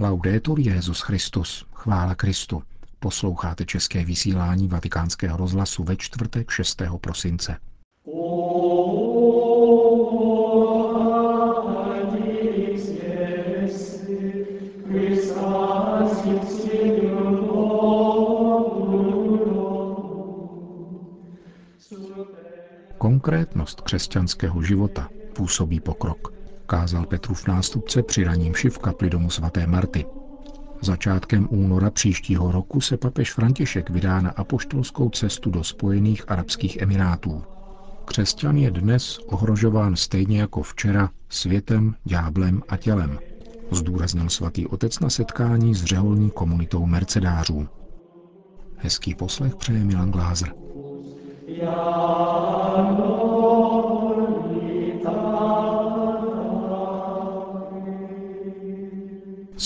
Laudetur Jezus Christus, chvála Kristu. Posloucháte české vysílání Vatikánského rozhlasu ve čtvrtek 6. prosince. Konkrétnost křesťanského života působí pokrok, kázal Petrův nástupce při raním v kapli domu svaté Marty. Začátkem února příštího roku se papež František vydá na apoštolskou cestu do Spojených Arabských Emirátů. Křesťan je dnes ohrožován stejně jako včera světem, dňáblem a tělem, zdůraznil svatý otec na setkání s řeholní komunitou mercedářů. Hezký poslech přeje Milan Glázer.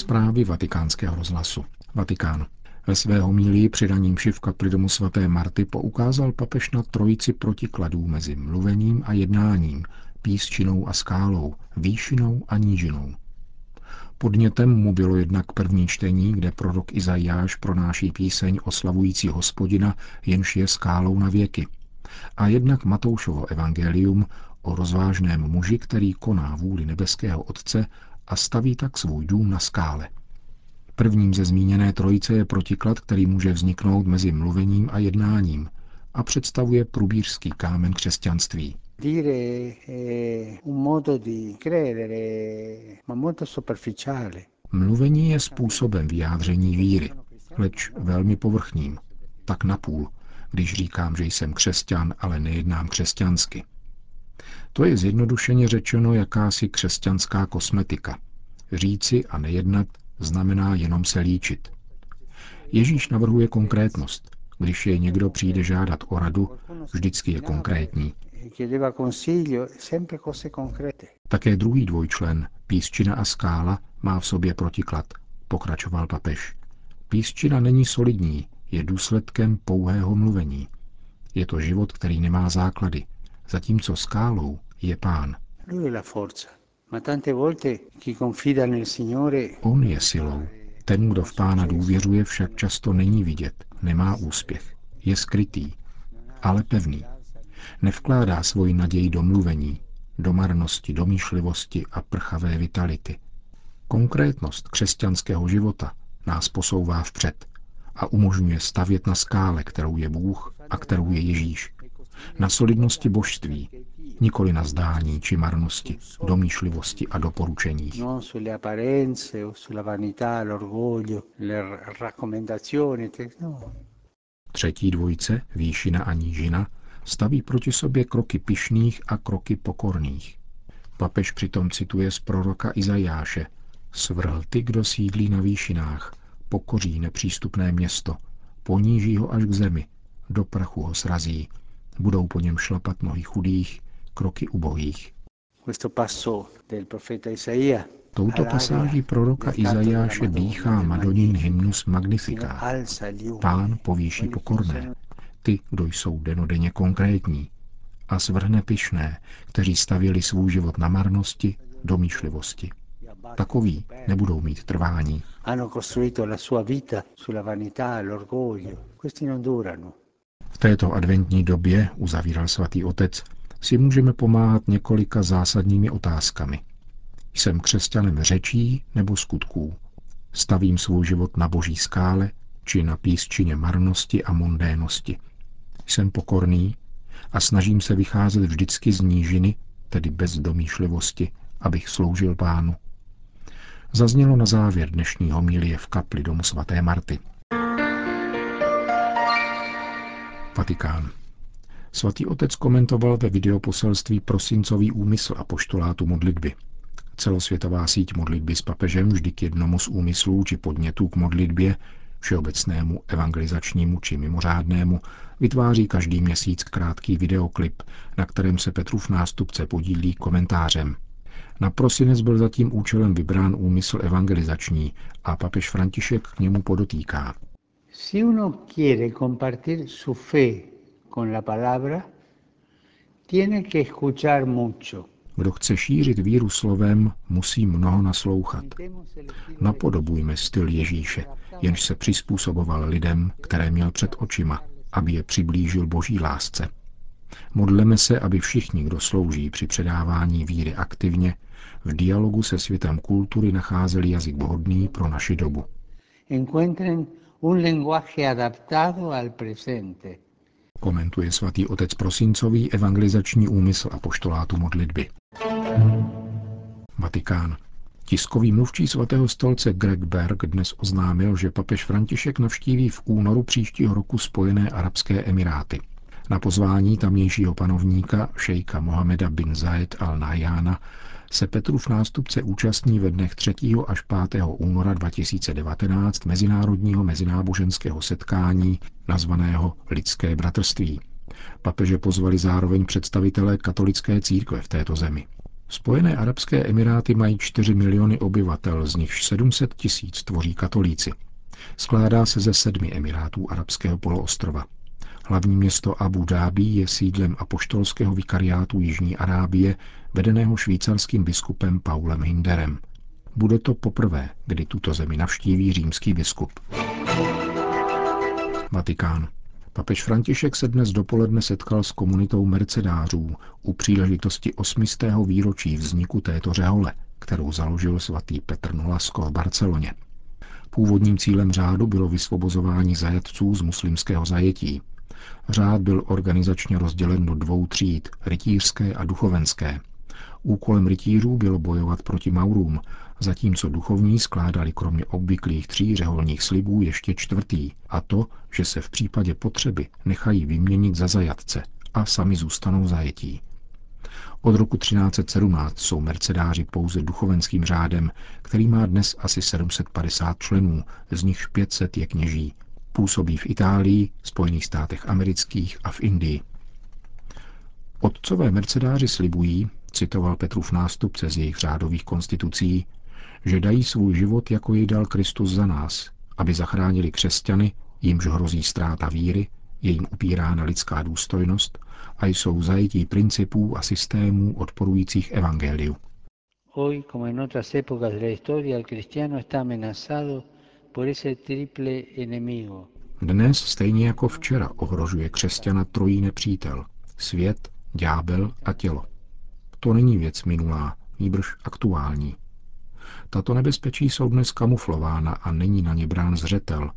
Zprávy vatikánského rozhlasu. Vatikán. Ve své homílii při raním v kapli domu svaté Marty poukázal papež na trojici protikladů mezi mluvením a jednáním, písčinou a skálou, výšinou a nížinou. Podnětem mu bylo jednak první čtení, kde prorok Izajáš pronáší píseň oslavující hospodina, jenž je skálou na věky. A jednak Matoušovo evangelium o rozvážném muži, který koná vůli nebeského Otce a staví tak svůj dům na skále. Prvním ze zmíněné trojice je protiklad, který může vzniknout mezi mluvením a jednáním a představuje průbířský kámen křesťanství. Mluvení je způsobem vyjádření víry, leč velmi povrchním, tak napůl, když říkám, že jsem křesťan, ale nejednám křesťansky. To je zjednodušeně řečeno jakási křesťanská kosmetika. Říci a nejednat znamená jenom se líčit. Ježíš navrhuje konkrétnost. Když je někdo přijde žádat o radu, vždycky je konkrétní. Také druhý dvojčlen, písčina a skála, má v sobě protiklad, pokračoval papež. Písčina není solidní, je důsledkem pouhého mluvení. Je to život, který nemá základy, zatímco skálou je pán. On je silou. Ten, kdo v pána důvěřuje, však často není vidět, nemá úspěch. Je skrytý, ale pevný. Nevkládá svoji naději do mluvení, do marnosti, domýšlivosti a prchavé vitality. Konkrétnost křesťanského života nás posouvá vpřed a umožňuje stavět na skále, kterou je Bůh a kterou je Ježíš. Na solidnosti božství, nikoli na zdání či marnosti, domýšlivosti a doporučeních. No no. Třetí dvojice, výšina a nížina, staví proti sobě kroky pišných a kroky pokorných. Papež přitom cituje z proroka Izajáše. Svrhl ty, kdo sídlí na výšinách, pokoří nepřístupné město, poníží ho až k zemi, do prachu ho srazí, budou po něm šlapat nohy chudých, kroky ubohých. Touto pasáží proroka Izajáše dýchá Madonin hymnus Magnifica. Pán povýší pokorné, ty, kdo jsou denodenně konkrétní, a svrhne pyšné, kteří stavěli svůj život na marnosti, domýšlivosti. Takoví nebudou mít trvání. V této adventní době, uzavíral svatý otec, si můžeme pomáhat několika zásadními otázkami. Jsem křesťanem řečí nebo skutků? Stavím svůj život na boží skále či na písčině marnosti a mondénosti? Jsem pokorný a snažím se vycházet vždycky z nížiny, tedy bez domýšlivosti, abych sloužil pánu. Zaznělo na závěr dnešního milie v kapli domu svaté Marty. Vatikán. Svatý otec komentoval ve videoposelství prosincový úmysl a poštolátu modlitby. Celosvětová síť modlitby s papežem vždy k jednomu z úmyslů či podnětů k modlitbě, všeobecnému, evangelizačnímu či mimořádnému, vytváří každý měsíc krátký videoklip, na kterém se Petrův nástupce podílí komentářem. Na prosinec byl zatím účelem vybrán úmysl evangelizační a papež František k němu podotýká. Si uno quiere compartir su fe con la palabra, tiene que escuchar mucho. Kdo chce šířit víru slovem, musí mnoho naslouchat. Napodobujme styl Ježíše, jenž se přizpůsoboval lidem, které měl před očima, aby je přiblížil boží lásce. Modleme se, aby všichni, kdo slouží při předávání víry aktivně, v dialogu se světem kultury nacházeli jazyk vhodný pro naši dobu. Komentuje svatý otec Prosincový evangelizační úmysl a poštolátu modlitby. Vatikán. Tiskový mluvčí svatého stolce Greg Berg dnes oznámil, že papež František navštíví v únoru příštího roku Spojené arabské emiráty. Na pozvání tamnějšího panovníka šejka Mohameda bin Zayed al-Nahyana se Petrův nástupce účastní ve dnech 3. až 5. února 2019 mezinárodního mezináboženského setkání nazvaného Lidské bratrství. Papeže pozvali zároveň představitelé katolické církve v této zemi. Spojené arabské emiráty mají 4 miliony obyvatel, z nichž 700 tisíc tvoří katolíci. Skládá se ze sedmi emirátů arabského poloostrova. Hlavní město Abu Dhabi je sídlem apoštolského vikariátu Jižní Arábie, vedeného švýcarským biskupem Paulem Hinderem. Bude to poprvé, kdy tuto zemi navštíví římský biskup. Vatikán. Papež František se dnes dopoledne setkal s komunitou mercedářů u příležitosti osmistého výročí vzniku této řehole, kterou založil svatý Petr Nolasko v Barceloně. Původním cílem řádu bylo vysvobozování zajatců z muslimského zajetí. Řád byl organizačně rozdělen do dvou tříd, rytířské a duchovenské. Úkolem rytířů bylo bojovat proti Maurům, zatímco duchovní skládali kromě obvyklých tří řeholních slibů ještě čtvrtý, a to, že se v případě potřeby nechají vyměnit za zajatce a sami zůstanou zajetí. Od roku 1317 jsou mercedáři pouze duchovenským řádem, který má dnes asi 750 členů, z nichž 500 je kněží. Působí v Itálii, Spojených státech amerických a v Indii. Otcové mercedáři slibují, citoval Petrův nástupce z jejich řádových konstitucí, že dají svůj život, jako jej dal Kristus za nás, aby zachránili křesťany, jimž hrozí ztráta víry, je jim upírána lidská důstojnost a jsou zajetí principů a systémů odporujících evangeliu. Hoy, como en otras épocas de la historia, el cristiano está amenazado por ese triple enemigo. Dnes, stejně jako včera, ohrožuje křesťana trojí nepřítel – svět, ďábel a tělo. To není věc minulá, nýbrž aktuální. Tato nebezpečí jsou dnes kamuflována a není na ně brán zřetel,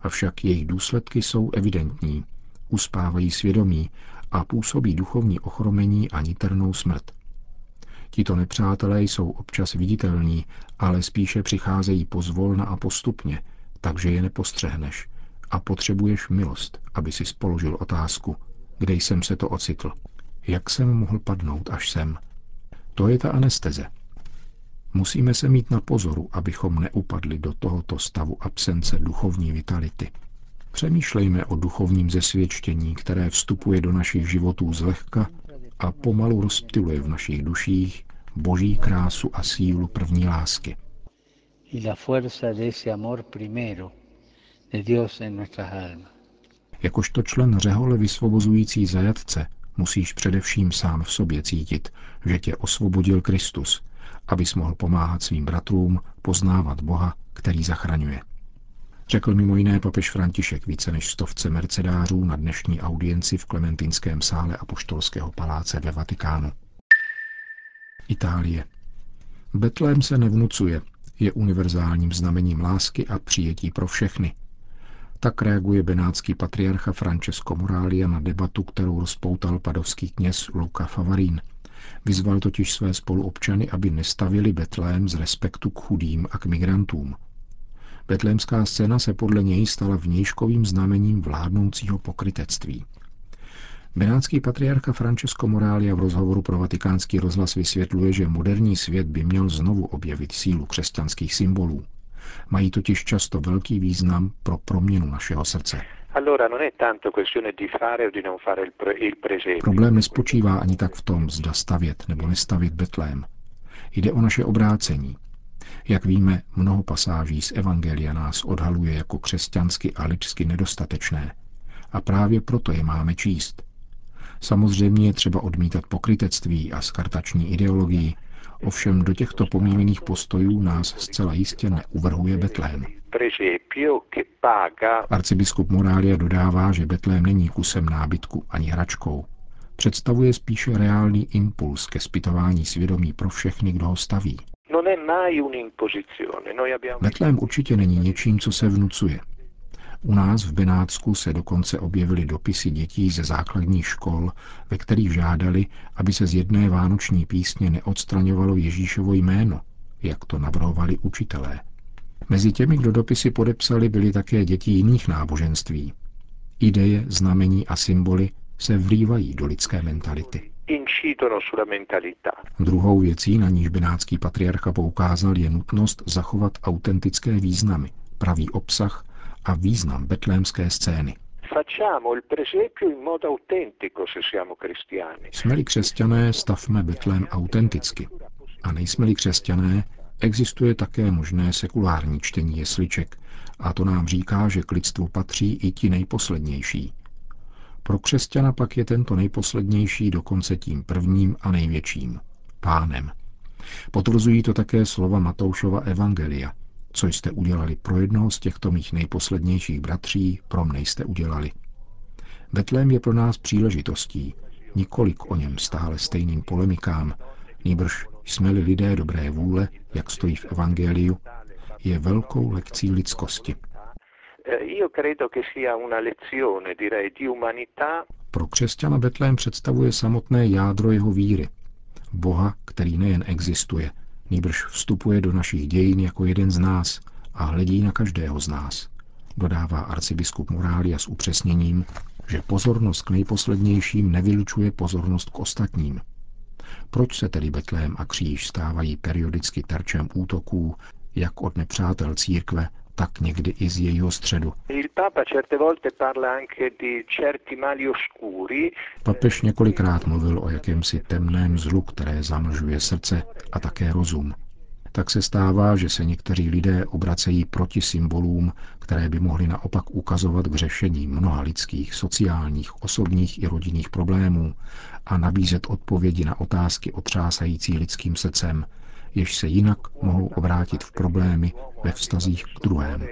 avšak jejich důsledky jsou evidentní, uspávají svědomí a působí duchovní ochromení a niternou smrt. Tito nepřátelé jsou občas viditelní, ale spíše přicházejí pozvolna a postupně, takže je nepostřehneš a potřebuješ milost, aby si spoložil otázku, kde jsem se to ocitl. Jak jsem mohl padnout až sem? To je ta anesteze. Musíme se mít na pozoru, abychom neupadli do tohoto stavu absence duchovní vitality. Přemýšlejme o duchovním zesvědčení, které vstupuje do našich životů zlehka a pomalu rozptiluje v našich duších boží krásu a sílu první lásky. Jakožto člen řehole vysvobozující zajatce musíš především sám v sobě cítit, že tě osvobodil Kristus, abys mohl pomáhat svým bratrům poznávat Boha, který zachraňuje. Řekl mimo jiné papež František více než stovce mercedářů na dnešní audienci v Klementinském sále Apoštolského paláce ve Vatikánu. Itálie. Betlém se nevnucuje, je univerzálním znamením lásky a přijetí pro všechny. Tak reaguje benátský patriarcha Francesco Moralia na debatu, kterou rozpoutal padovský kněz Luca Favarín – Vyzval totiž své spoluobčany, aby nestavili Betlém z respektu k chudým a k migrantům. Betlémská scéna se podle něj stala vnějškovým znamením vládnoucího pokrytectví. Benátský patriarcha Francesco Moralia v rozhovoru pro vatikánský rozhlas vysvětluje, že moderní svět by měl znovu objevit sílu křesťanských symbolů. Mají totiž často velký význam pro proměnu našeho srdce. Problém nespočívá ani tak v tom, zda stavět nebo nestavět Betlém. Jde o naše obrácení. Jak víme, mnoho pasáží z Evangelia nás odhaluje jako křesťansky a lidsky nedostatečné. A právě proto je máme číst. Samozřejmě je třeba odmítat pokrytectví a skartační ideologii, ovšem do těchto pomílených postojů nás zcela jistě neuvrhuje Betlém. Arcibiskup Morália dodává, že Betlém není kusem nábytku ani hračkou. Představuje spíše reálný impuls ke zpytování svědomí pro všechny, kdo ho staví. Betlém určitě není něčím, co se vnucuje. U nás v Benátsku se dokonce objevily dopisy dětí ze základních škol, ve kterých žádali, aby se z jedné vánoční písně neodstraňovalo Ježíšovo jméno, jak to navrhovali učitelé. Mezi těmi, kdo dopisy podepsali, byly také děti jiných náboženství. Ideje, znamení a symboly se vlívají do lidské mentality. Druhou věcí, na níž benátský patriarcha poukázal, je nutnost zachovat autentické významy, pravý obsah a význam betlémské scény. Jsme-li křesťané, stavme Betlém autenticky. A nejsme-li křesťané, existuje také možné sekulární čtení jesliček, a to nám říká, že k lidstvu patří i ti nejposlednější. Pro křesťana pak je tento nejposlednější dokonce tím prvním a největším, pánem. Potvrzují to také slova Matoušova Evangelia. Co jste udělali pro jednoho z těchto mých nejposlednějších bratří, pro mne jste udělali. Betlém je pro nás příležitostí, nikolik o něm stále stejným polemikám, nýbrž jsme-li lidé dobré vůle, jak stojí v Evangeliu, je velkou lekcí lidskosti. Pro křesťana Betlém představuje samotné jádro jeho víry. Boha, který nejen existuje, nýbrž vstupuje do našich dějin jako jeden z nás a hledí na každého z nás. Dodává arcibiskup Morália s upřesněním, že pozornost k nejposlednějším nevylučuje pozornost k ostatním. Proč se tedy Betlém a kříž stávají periodicky terčem útoků, jak od nepřátel církve, tak někdy i z jejího středu. Papež několikrát mluvil o jakémsi temném zlu, které zamlžuje srdce a také rozum. Tak se stává, že se někteří lidé obracejí proti symbolům, které by mohly naopak ukazovat k řešení mnoha lidských, sociálních, osobních i rodinných problémů a nabízet odpovědi na otázky otřásající lidským srdcem, jež se jinak mohou obrátit v problémy ve vztazích k druhému.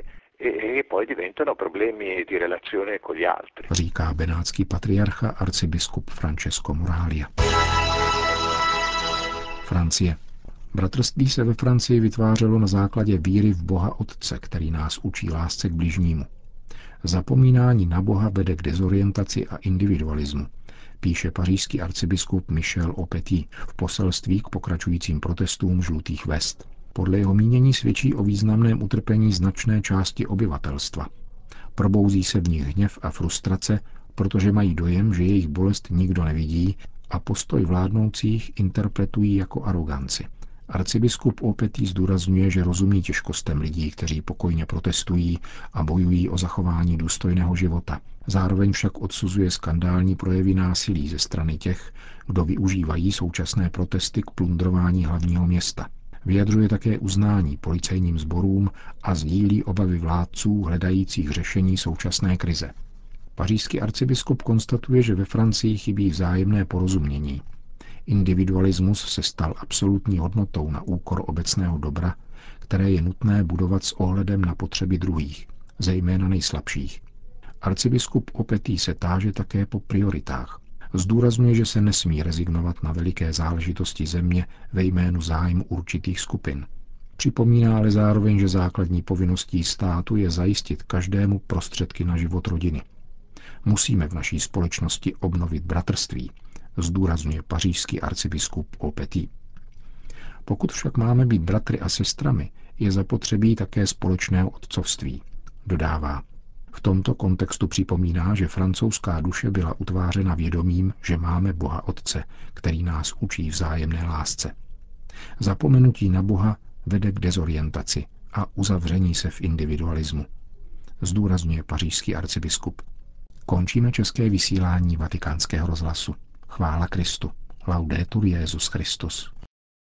Říká benátský patriarcha arcibiskup Francesco Moralia. Francie. Bratrství se ve Francii vytvářelo na základě víry v Boha Otce, který nás učí lásce k bližnímu. Zapomínání na Boha vede k dezorientaci a individualismu, píše pařížský arcibiskup Michel Opetí v poselství k pokračujícím protestům žlutých vest. Podle jeho mínění svědčí o významném utrpení značné části obyvatelstva. Probouzí se v nich hněv a frustrace, protože mají dojem, že jejich bolest nikdo nevidí a postoj vládnoucích interpretují jako aroganci. Arcibiskup Opetý zdůrazňuje, že rozumí těžkostem lidí, kteří pokojně protestují a bojují o zachování důstojného života. Zároveň však odsuzuje skandální projevy násilí ze strany těch, kdo využívají současné protesty k plundrování hlavního města. Vyjadřuje také uznání policejním sborům a sdílí obavy vládců hledajících řešení současné krize. Pařížský arcibiskup konstatuje, že ve Francii chybí vzájemné porozumění Individualismus se stal absolutní hodnotou na úkor obecného dobra, které je nutné budovat s ohledem na potřeby druhých, zejména nejslabších. Arcibiskup Opetý se táže také po prioritách. Zdůrazňuje, že se nesmí rezignovat na veliké záležitosti země ve jménu zájmu určitých skupin. Připomíná ale zároveň, že základní povinností státu je zajistit každému prostředky na život rodiny. Musíme v naší společnosti obnovit bratrství, zdůrazňuje pařížský arcibiskup Opetý. Pokud však máme být bratry a sestrami, je zapotřebí také společného otcovství, dodává. V tomto kontextu připomíná, že francouzská duše byla utvářena vědomím, že máme Boha Otce, který nás učí vzájemné lásce. Zapomenutí na Boha vede k dezorientaci a uzavření se v individualismu. Zdůrazňuje pařížský arcibiskup. Končíme české vysílání vatikánského rozhlasu. Chvála Kristu. Laudetur Jezus Christus.